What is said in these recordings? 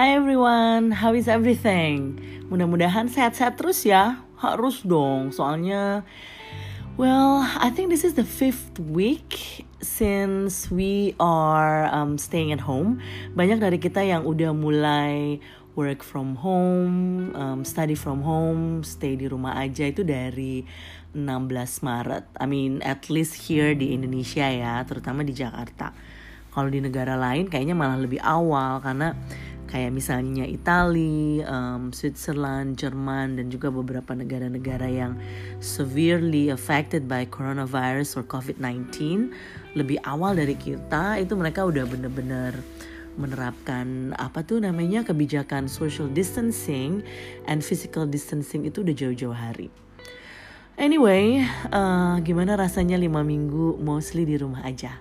Hi everyone, how is everything? Mudah-mudahan sehat-sehat terus ya. Harus dong, soalnya Well, I think this is the fifth week since we are um, staying at home. Banyak dari kita yang udah mulai work from home, um, study from home, stay di rumah aja itu dari 16 Maret. I mean, at least here di Indonesia ya, terutama di Jakarta. Kalau di negara lain kayaknya malah lebih awal karena kayak misalnya Italia, um, Switzerland, Jerman, dan juga beberapa negara-negara yang severely affected by coronavirus or COVID-19 lebih awal dari kita itu mereka udah bener-bener menerapkan apa tuh namanya kebijakan social distancing and physical distancing itu udah jauh-jauh hari. Anyway, uh, gimana rasanya lima minggu mostly di rumah aja?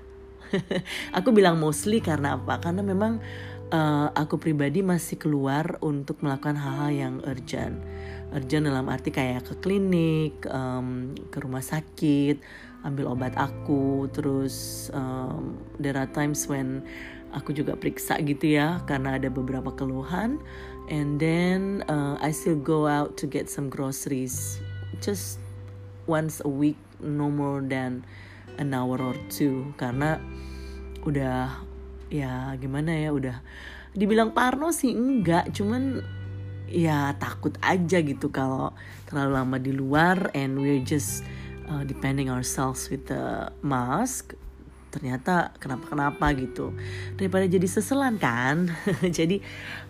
Aku bilang mostly karena apa? Karena memang uh, aku pribadi masih keluar untuk melakukan hal-hal yang urgent. Urgent dalam arti kayak ke klinik, um, ke rumah sakit, ambil obat aku, terus um, there are times when aku juga periksa gitu ya karena ada beberapa keluhan, and then uh, I still go out to get some groceries, just once a week, no more than an hour or two karena udah ya gimana ya udah. Dibilang parno sih enggak cuman ya takut aja gitu kalau terlalu lama di luar and we're just uh, depending ourselves with the mask ternyata kenapa-kenapa gitu. Daripada jadi seselan kan. Jadi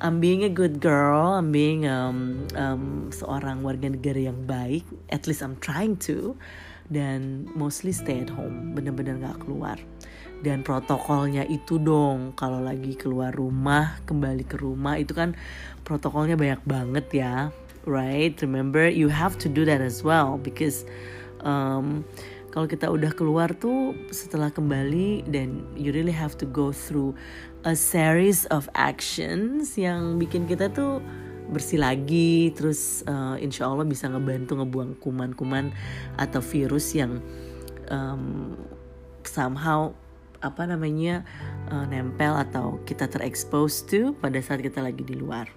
I'm being a good girl I'm being um, um, seorang warga negara yang baik at least I'm trying to dan mostly stay at home bener-bener gak keluar dan protokolnya itu dong. Kalau lagi keluar rumah kembali ke rumah itu kan protokolnya banyak banget ya right? Remember you have to do that as well because um, kalau kita udah keluar tuh setelah kembali dan you really have to go through a series of actions yang bikin kita tuh bersih lagi terus uh, insya Allah bisa ngebantu ngebuang kuman-kuman atau virus yang um, somehow apa namanya uh, nempel atau kita terekspos to pada saat kita lagi di luar.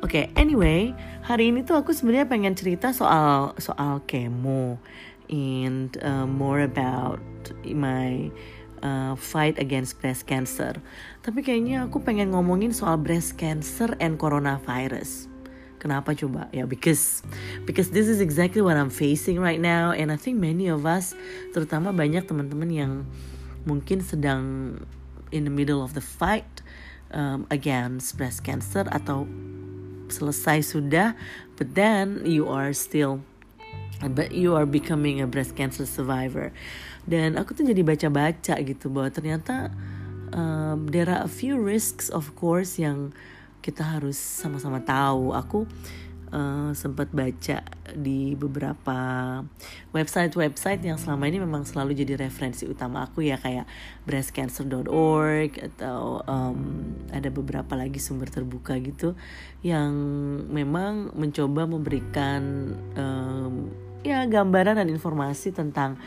Oke, okay, anyway, hari ini tuh aku sebenarnya pengen cerita soal soal kemo and uh, more about my uh, fight against breast cancer. Tapi kayaknya aku pengen ngomongin soal breast cancer and coronavirus. Kenapa coba? Ya, because because this is exactly what I'm facing right now, and I think many of us, terutama banyak teman-teman yang mungkin sedang in the middle of the fight um, against breast cancer atau selesai sudah but then you are still but you are becoming a breast cancer survivor. Dan aku tuh jadi baca-baca gitu bahwa ternyata um, there are a few risks of course yang kita harus sama-sama tahu. Aku uh, sempat baca di beberapa website-website yang selama ini memang selalu jadi referensi utama aku ya kayak breastcancer.org atau um, ada beberapa lagi sumber terbuka gitu yang memang mencoba memberikan um, ya gambaran dan informasi tentang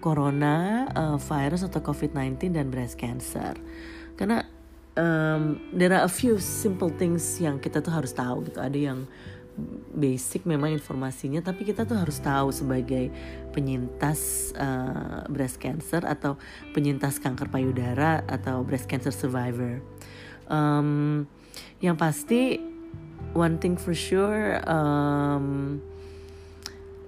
corona uh, virus atau COVID-19 dan breast cancer. Karena um, there are a few simple things yang kita tuh harus tahu gitu. Ada yang basic memang informasinya tapi kita tuh harus tahu sebagai penyintas uh, breast cancer atau penyintas kanker payudara atau breast cancer survivor. Um, yang pasti one thing for sure um,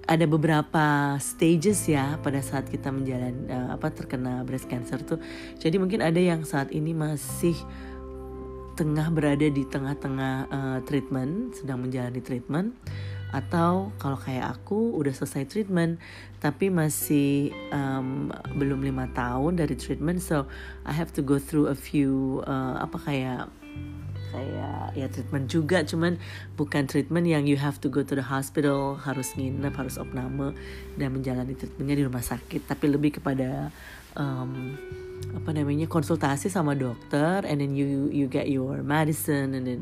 ada beberapa stages ya pada saat kita menjalani uh, apa terkena breast cancer tuh. Jadi mungkin ada yang saat ini masih tengah berada di tengah-tengah uh, treatment, sedang menjalani treatment, atau kalau kayak aku udah selesai treatment tapi masih um, belum lima tahun dari treatment, so I have to go through a few uh, apa kayak kayak ya treatment juga. Cuman bukan treatment yang you have to go to the hospital harus nginep harus opname dan menjalani treatmentnya di rumah sakit tapi lebih kepada um, apa namanya konsultasi sama dokter and then you you get your medicine and then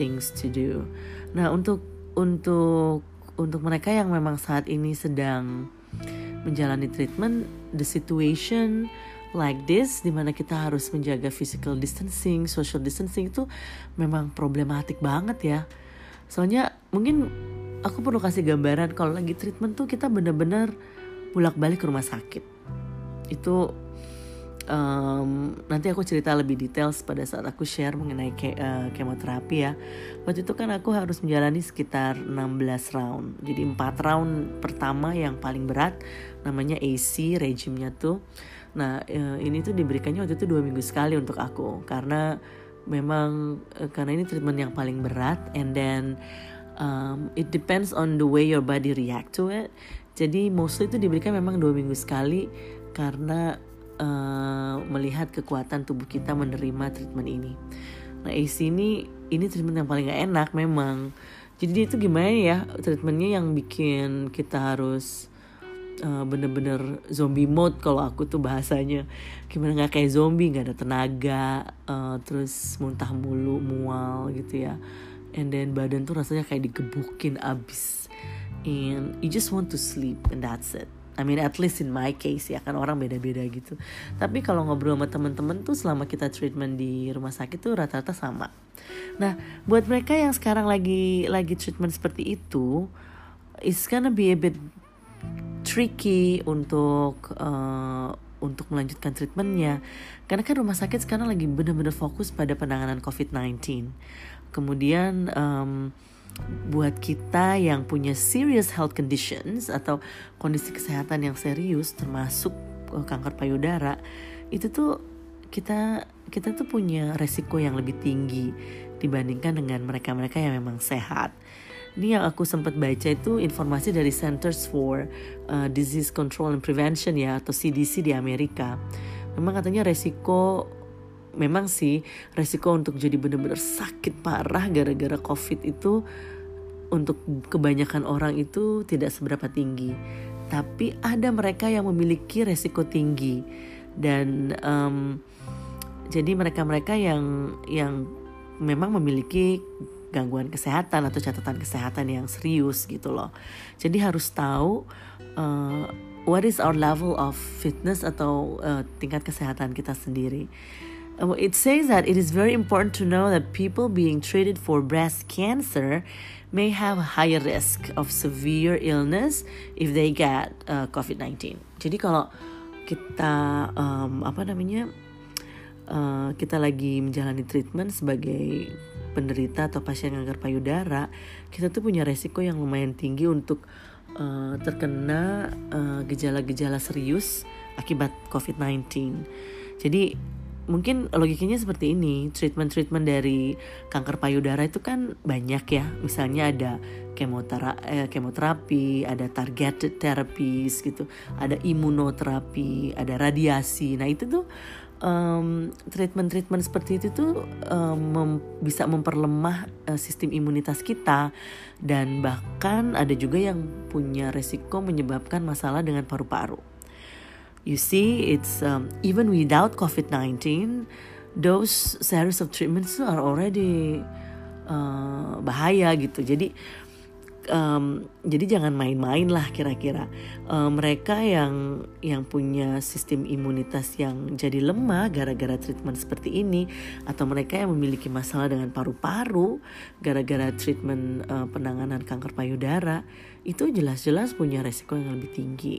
things to do. Nah, untuk untuk untuk mereka yang memang saat ini sedang menjalani treatment, the situation like this di mana kita harus menjaga physical distancing, social distancing itu memang problematik banget ya. Soalnya mungkin aku perlu kasih gambaran kalau lagi treatment tuh kita bener-bener bolak-balik ke rumah sakit. Itu um, nanti aku cerita lebih details pada saat aku share mengenai ke, uh, kemoterapi ya. Waktu itu kan aku harus menjalani sekitar 16 round. Jadi 4 round pertama yang paling berat namanya AC regimnya tuh. Nah uh, ini tuh diberikannya waktu itu dua minggu sekali untuk aku karena memang uh, karena ini treatment yang paling berat and then um, it depends on the way your body react to it. Jadi mostly itu diberikan memang dua minggu sekali karena uh, melihat kekuatan tubuh kita menerima treatment ini. Nah AC ini ini treatment yang paling gak enak memang. Jadi itu gimana ya treatmentnya yang bikin kita harus uh, bener-bener zombie mode kalau aku tuh bahasanya gimana nggak kayak zombie nggak ada tenaga uh, terus muntah mulu mual gitu ya and then badan tuh rasanya kayak digebukin abis and you just want to sleep and that's it I mean at least in my case ya kan orang beda-beda gitu. Tapi kalau ngobrol sama temen-temen tuh selama kita treatment di rumah sakit tuh rata-rata sama. Nah, buat mereka yang sekarang lagi lagi treatment seperti itu, it's gonna be a bit tricky untuk uh, untuk melanjutkan treatmentnya karena kan rumah sakit sekarang lagi benar-benar fokus pada penanganan COVID-19. Kemudian um, buat kita yang punya serious health conditions atau kondisi kesehatan yang serius termasuk uh, kanker payudara itu tuh kita kita tuh punya resiko yang lebih tinggi dibandingkan dengan mereka-mereka yang memang sehat. Ini yang aku sempat baca itu informasi dari Centers for uh, Disease Control and Prevention ya atau CDC di Amerika. Memang katanya resiko memang sih resiko untuk jadi benar-benar sakit parah gara-gara covid itu untuk kebanyakan orang itu tidak seberapa tinggi. Tapi ada mereka yang memiliki resiko tinggi. Dan um, jadi mereka-mereka yang yang memang memiliki gangguan kesehatan atau catatan kesehatan yang serius gitu loh. Jadi harus tahu uh, what is our level of fitness atau uh, tingkat kesehatan kita sendiri it says that it is very important to know that people being treated for breast cancer may have a higher risk of severe illness if they get uh, COVID-19. Jadi kalau kita um, apa namanya uh, kita lagi menjalani treatment sebagai penderita atau pasien kanker payudara, kita tuh punya resiko yang lumayan tinggi untuk uh, terkena uh, gejala-gejala uh, serius akibat COVID-19. Jadi mungkin logikanya seperti ini. Treatment-treatment dari kanker payudara itu kan banyak ya. Misalnya ada kemotera eh, kemoterapi ada targeted therapies gitu ada imunoterapi ada radiasi. Nah itu tuh um, treatment-treatment seperti itu tuh um, mem bisa memperlemah uh, sistem imunitas kita. Dan bahkan ada juga yang punya resiko menyebabkan masalah dengan paru-paru You see, it's um, even without COVID-19, those series of treatments are already uh, bahaya gitu. Jadi um, jadi jangan main-main lah kira-kira. Uh, mereka yang yang punya sistem imunitas yang jadi lemah gara-gara treatment seperti ini, atau mereka yang memiliki masalah dengan paru-paru gara-gara treatment uh, penanganan kanker payudara, itu jelas-jelas punya resiko yang lebih tinggi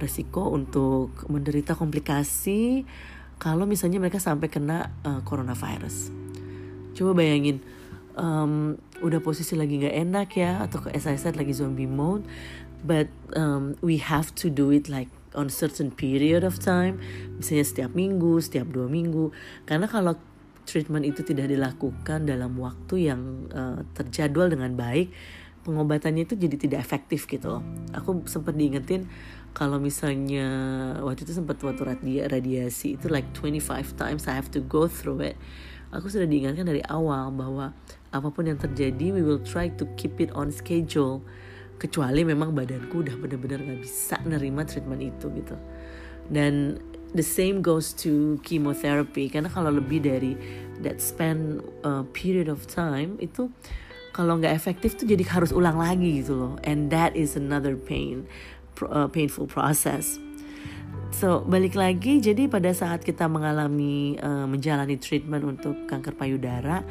resiko untuk menderita komplikasi kalau misalnya mereka sampai kena uh, coronavirus. Coba bayangin, um, udah posisi lagi nggak enak ya, atau as I said lagi zombie mode, but um, we have to do it like on certain period of time, misalnya setiap minggu, setiap dua minggu, karena kalau treatment itu tidak dilakukan dalam waktu yang uh, terjadwal dengan baik, pengobatannya itu jadi tidak efektif gitu loh. Aku sempat diingetin kalau misalnya waktu itu sempat waktu radia, radiasi itu like 25 times I have to go through it aku sudah diingatkan dari awal bahwa apa pun yang terjadi we will try to keep it on schedule. Kecuali memang badanku udah benar-benar nggak bisa nerima treatment itu gitu. Dan the same goes to chemotherapy. Karena kalau lebih dari that span uh, period of time itu kalau nggak efektif tuh jadi harus ulang lagi gitu loh. And that is another pain uh, painful process. So balik lagi, jadi pada saat kita mengalami uh, menjalani treatment untuk kanker payudara,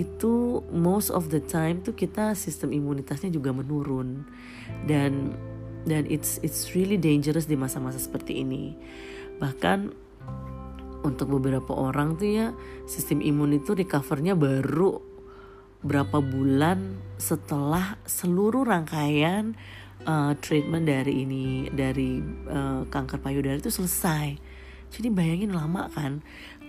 itu most of the time tuh kita sistem imunitasnya juga menurun dan dan it's it's really dangerous di masa-masa seperti ini. Bahkan untuk beberapa orang tuh ya sistem imun itu recovernya baru berapa bulan setelah seluruh rangkaian uh, treatment dari ini dari uh, kanker payudara itu selesai. Jadi bayangin lama kan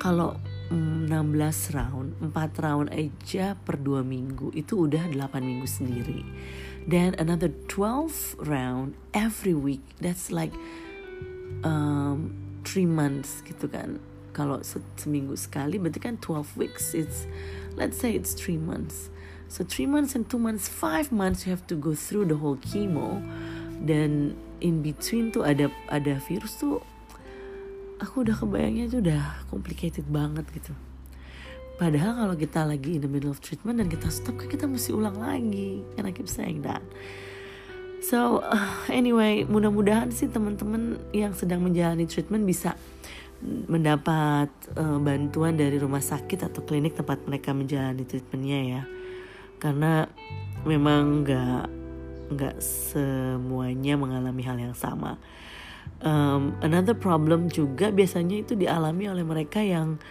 kalau 16 round, 4 round aja per 2 minggu itu udah 8 minggu sendiri. Dan another 12 round every week, that's like um, 3 months gitu kan. Kalau seminggu sekali berarti kan 12 weeks, it's let's say it's 3 months. So three months and two months, five months you have to go through the whole chemo. Dan in between tuh ada ada virus tuh aku udah kebayangnya tuh udah complicated banget gitu. Padahal kalau kita lagi in the middle of treatment dan kita stop kan kita mesti ulang lagi. And I keep saying that. So anyway, mudah-mudahan sih teman-teman yang sedang menjalani treatment bisa mendapat uh, bantuan dari rumah sakit atau klinik tempat mereka menjalani treatmentnya ya karena memang nggak nggak semuanya mengalami hal yang sama. Um, another problem juga biasanya itu dialami oleh mereka yang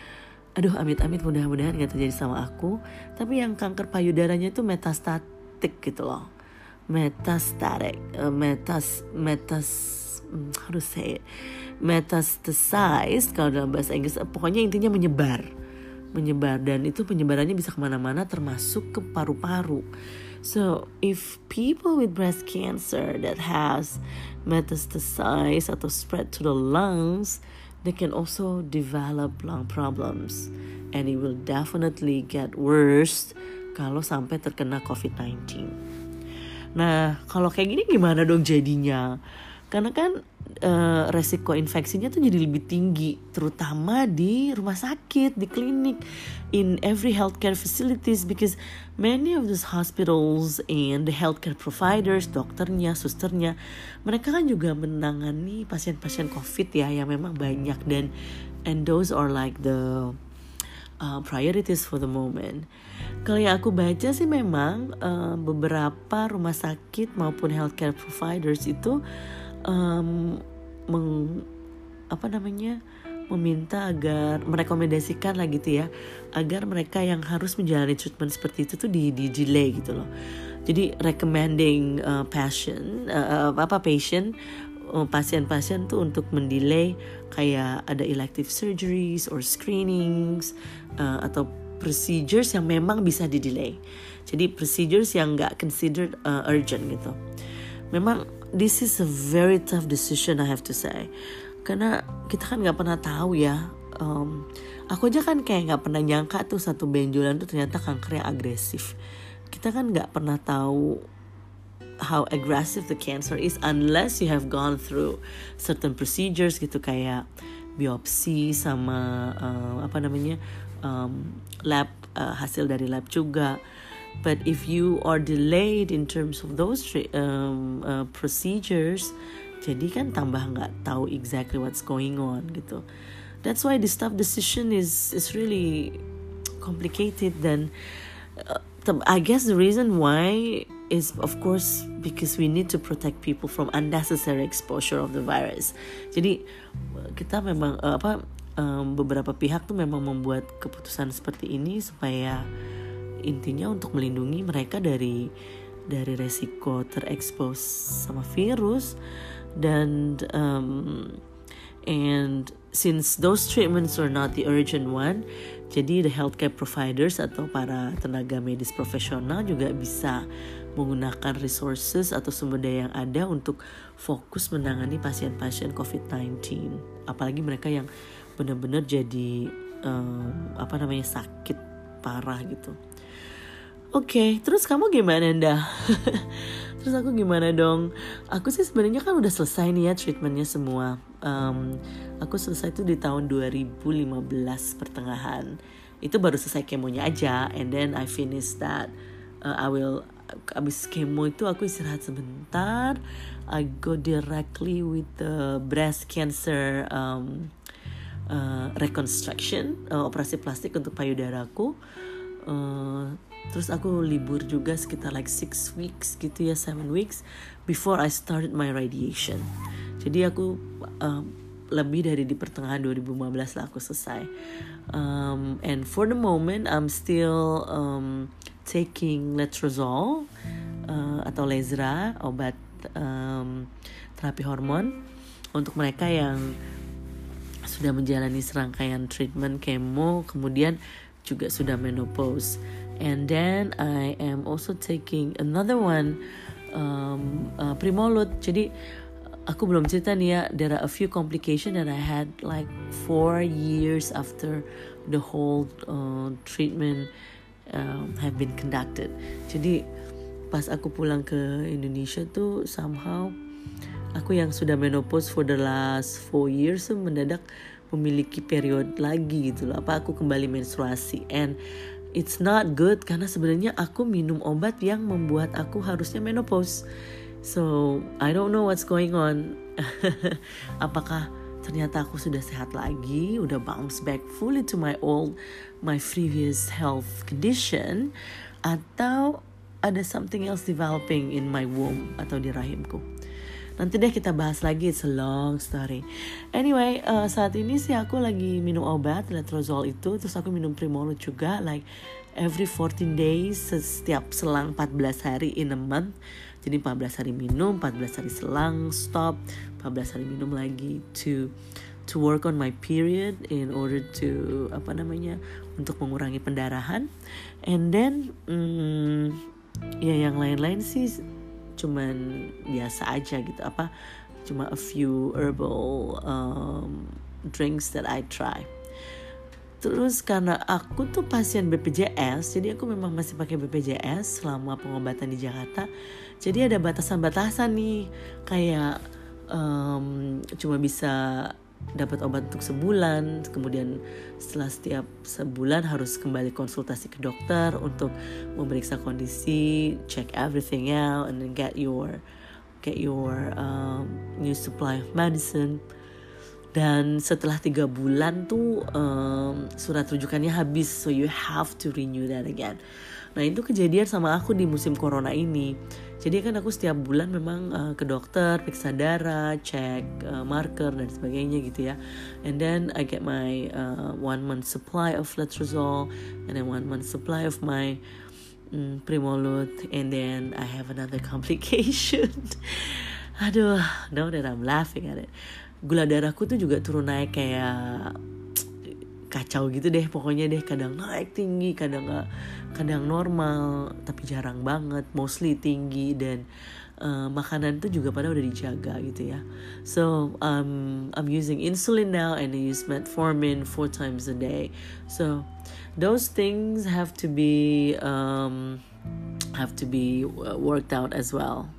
aduh amit-amit mudah-mudahan gak terjadi sama aku. Tapi yang kanker payudaranya itu metastatik gitu loh. Metastatic uh, metas metas hmm, harus say metastasized kalau dalam bahasa Inggris. Pokoknya intinya menyebar menyebar dan itu penyebarannya bisa ke mana-mana termasuk ke paru-paru. So if people with breast cancer that has metastasized atau spread to the lungs, they can also develop lung problems and it will definitely get worse kalau sampai terkena COVID-19. Nah, kalau kayak gini gimana dong jadinya? Karena kan uh, resiko infeksinya tuh jadi lebih tinggi terutama di rumah sakit di klinik in every healthcare facilities because many of those hospitals and the healthcare providers dokternya susternya mereka kan juga menangani pasien-pasien covid ya yang memang banyak dan and those are like the uh, priorities for the moment. Kalau yang aku baca sih memang uh, beberapa rumah sakit maupun healthcare providers itu um, meng, apa namanya meminta agar merekomendasikan lah gitu ya agar mereka yang harus menjalani treatment seperti itu tuh di, di delay gitu loh. Jadi recommending uh, passion uh, apa patient pasien-pasien tuh untuk mendelay kayak ada elective surgeries or screenings uh, atau procedures yang memang bisa di delay jadi procedures yang nggak considered uh, urgent gitu. Memang this is a very tough decision I have to say. Karena kita kan nggak pernah tahu ya um, aku aja kan kayak nggak pernah nyangka tuh satu benjolan tuh ternyata kanker yang agresif. Kita kan nggak pernah tahu how aggressive the cancer is unless you have gone through certain procedures gitu kayak biopsi sama uh, apa namanya um, lab uh, hasil dari lab juga But if you are delayed in terms of those um, uh, procedures, jadi kan tambah nggak tahu exactly what's going on gitu. That's why this tough decision is is really complicated. Then uh, I guess the reason why is of course because we need to protect people from unnecessary exposure of the virus. Jadi kita memang uh, apa um, beberapa pihak tuh memang membuat keputusan seperti ini supaya intinya untuk melindungi mereka dari dari resiko terekspos sama virus. Dan um, and since those treatments are not the urgent one jadi the healthcare providers atau para tenaga medis profesional juga bisa menggunakan resources atau sumber daya yang ada untuk fokus menangani pasien-pasien COVID-19 apalagi mereka yang benar-benar jadi um, apa namanya sakit parah gitu Oke, okay, terus kamu gimana dah? terus aku gimana dong? Aku sih sebenarnya kan udah selesai nih ya treatmentnya semua. Um, aku selesai tuh di tahun 2015 pertengahan. Itu baru selesai kemonya aja, and then I finish that. Uh, I will abis kemo itu aku istirahat sebentar I go directly with the breast cancer um, uh, reconstruction uh, operasi plastik untuk payudaraku uh, terus aku libur juga sekitar like six weeks gitu ya seven weeks before I started my radiation. Jadi aku uh, lebih dari di pertengahan 2015 lah aku selesai. Um, and for the moment I'm still um, taking letrozole uh, atau lezra obat um, terapi hormon untuk mereka yang sudah menjalani serangkaian treatment kemo. Kemudian juga sudah menopause. And then I am also taking another one um, uh, Primolud jadi aku belum cerita nih ya there are a few complication that I had like four years after the whole uh, treatment um, have been conducted. Jadi pas aku pulang ke Indonesia tuh somehow aku yang sudah menopause for the last four years mendadak memiliki period lagi gitu loh. Apa aku kembali menstruasi? And it's not good karena sebenarnya aku minum obat yang membuat aku harusnya menopause. So I don't know what's going on. Apakah ternyata aku sudah sehat lagi? Udah bounce back fully to my old my previous health condition? Atau ada something else developing in my womb atau di rahimku Nanti deh kita bahas lagi, it's a long story. Anyway, uh, saat ini sih aku lagi minum obat letrozole itu, terus aku minum Primolud juga, like every 14 days, setiap selang 14 hari in a month. Jadi 14 hari minum, 14 hari selang, stop, 14 hari minum lagi to to work on my period in order to apa namanya untuk mengurangi pendarahan and then hmm, ya yang lain-lain sih cuman biasa aja gitu. Apa cuma a few herbal um, drinks that I try. Terus karena aku tuh pasien BPJS jadi aku memang masih pakai BPJS selama pengobatan di Jakarta. Jadi ada batasan-batasan nih kayak um, cuma bisa dapat obat untuk sebulan kemudian setelah setiap sebulan harus kembali konsultasi ke dokter untuk memeriksa kondisi check everything out and then get your get your um, new supply of medicine. Dan setelah tiga bulan tuh um, surat rujukannya habis so you have to renew that again nah itu kejadian sama aku di musim corona ini. Jadi kan aku setiap bulan memang uh, ke dokter periksa darah cek uh, marker dan sebagainya gitu ya. And then I get my uh, one month supply of letrozole and then one month supply of my um, primolud and then I have another complication. Aduh now that I'm laughing at it gula darahku tuh juga turun naik kayak kacau gitu deh pokoknya deh kadang naik tinggi kadang nggak kadang normal tapi jarang banget mostly tinggi dan uh, makanan tuh juga pada udah dijaga gitu ya. So um, I'm using insulin now and I use metformin four times a day. So those things have to be um, have to be uh, worked out as well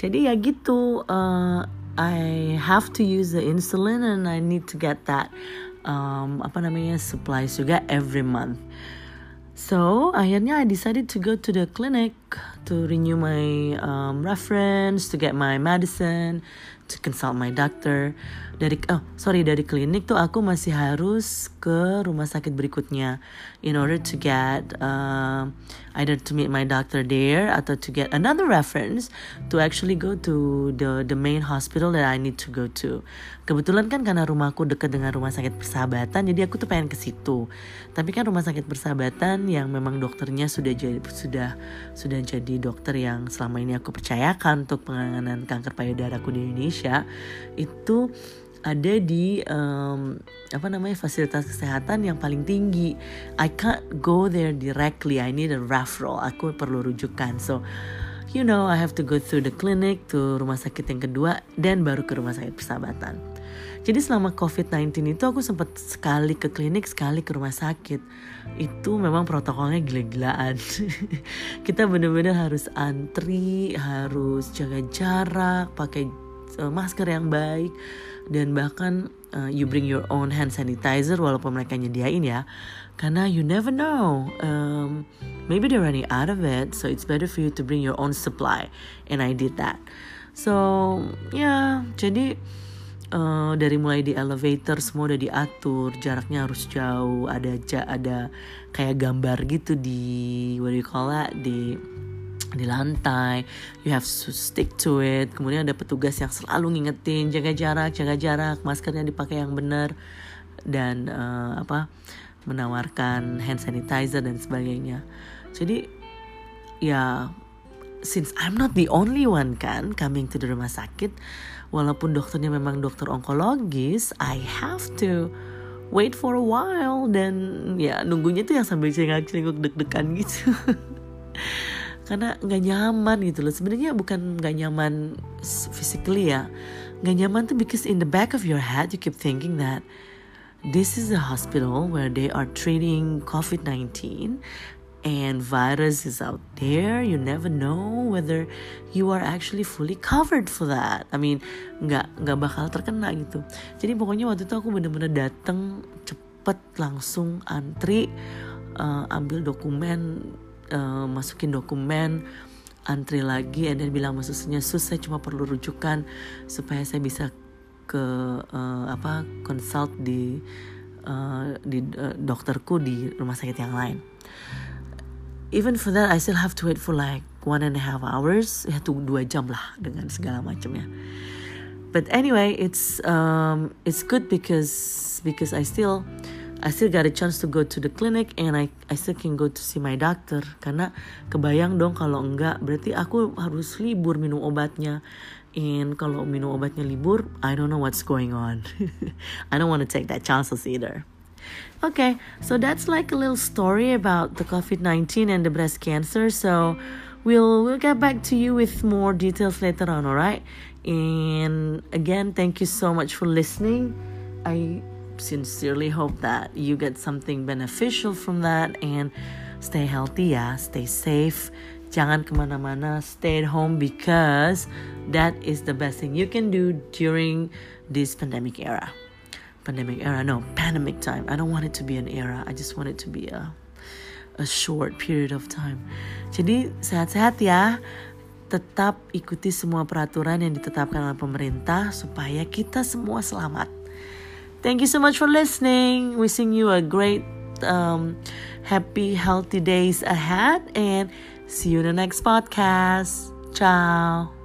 jadi ya gitu uh, I have to use the insulin and I need to get that um, apa namanya supplies juga every month. So akhirnya I decided to go to the clinic to renew my um, reference to get my medicine to consult my doctor dari oh sorry dari klinik tuh aku masih harus ke rumah sakit berikutnya in order to get uh, either to meet my doctor there atau to get another reference to actually go to the the main hospital that I need to go to. Kebetulan kan karena rumahku dekat dengan rumah sakit persahabatan jadi aku tuh pengen ke situ. Tapi kan rumah sakit persahabatan yang memang dokternya sudah jadi sudah sudah jadi dokter yang selama ini aku percayakan untuk penanganan kanker payudaraku di Indonesia itu ada di um, apa namanya fasilitas kesehatan yang paling tinggi. I can't go there directly. I need a referral. Aku perlu rujukan. So, you know, I have to go through the clinic to rumah sakit yang kedua dan baru ke rumah sakit persahabatan. Jadi selama COVID-19 itu aku sempat sekali ke klinik, sekali ke rumah sakit. Itu memang protokolnya gila-gilaan. Kita bener-bener harus antri, harus jaga jarak, pakai uh, masker yang baik, dan bahkan uh, you bring your own hand sanitizer walaupun mereka nyediain ya. Karena you never know, um, maybe they're running out of it, so it's better for you to bring your own supply. And I did that. So ya, yeah, jadi uh, dari mulai di elevator semua udah diatur jaraknya harus jauh ada ja, ada kayak gambar gitu di what do you call that? Di di lantai you have to stick to it. Kemudian ada petugas yang selalu ngingetin jaga jarak jaga jarak maskernya dipakai yang benar dan uh, apa menawarkan hand sanitizer dan sebagainya. Jadi ya since I'm not the only one kan coming to the rumah sakit, walaupun dokternya memang dokter onkologis, I have to wait for a while dan ya nunggunya tuh yang sambil cengak-cengok deg-degan gitu. Karena nggak nyaman gitu loh. Sebenarnya bukan nggak nyaman physically ya. Nggak nyaman tuh because in the back of your head you keep thinking that this is a hospital where they are treating COVID-19 and virus is out there. You never know whether you are actually fully covered for that. I mean nggak nggak bakal terkena gitu. Jadi pokoknya waktu itu aku bener-bener dateng cepet langsung antri uh, ambil dokumen uh, masukin dokumen antri lagi dan bilang maksudnya sus saya cuma perlu rujukan supaya saya bisa ke uh, apa consult di uh, di uh, dokterku di rumah sakit yang lain even for that I still have to wait for like one and a half hours. Ya tunggu dua jam lah dengan segala macamnya. But anyway it's um it's good because because I still I still got a chance to go to the clinic and I I still can go to see my doctor. Karena kebayang dong kalau enggak berarti aku harus libur minum obatnya. And kalau minum obatnya libur I don't know what's going on. I don't want to take that chances either Okay, so that's like a little story about the COVID 19 and the breast cancer. So we'll we'll get back to you with more details later on, all right? And again, thank you so much for listening. I sincerely hope that you get something beneficial from that and stay healthy yeah, stay safe. Jangan kemana-mana, stay at home because that is the best thing you can do during this pandemic era pandemic era. No pandemic time. I don't want it to be an era. I just want it to be a a short period of time. Jadi sehat-sehat ya. Tetap ikuti semua peraturan yang ditetapkan oleh pemerintah supaya kita semua selamat. Thank you so much for listening. Wishing you a great um, happy healthy days ahead and see you in the next podcast. Ciao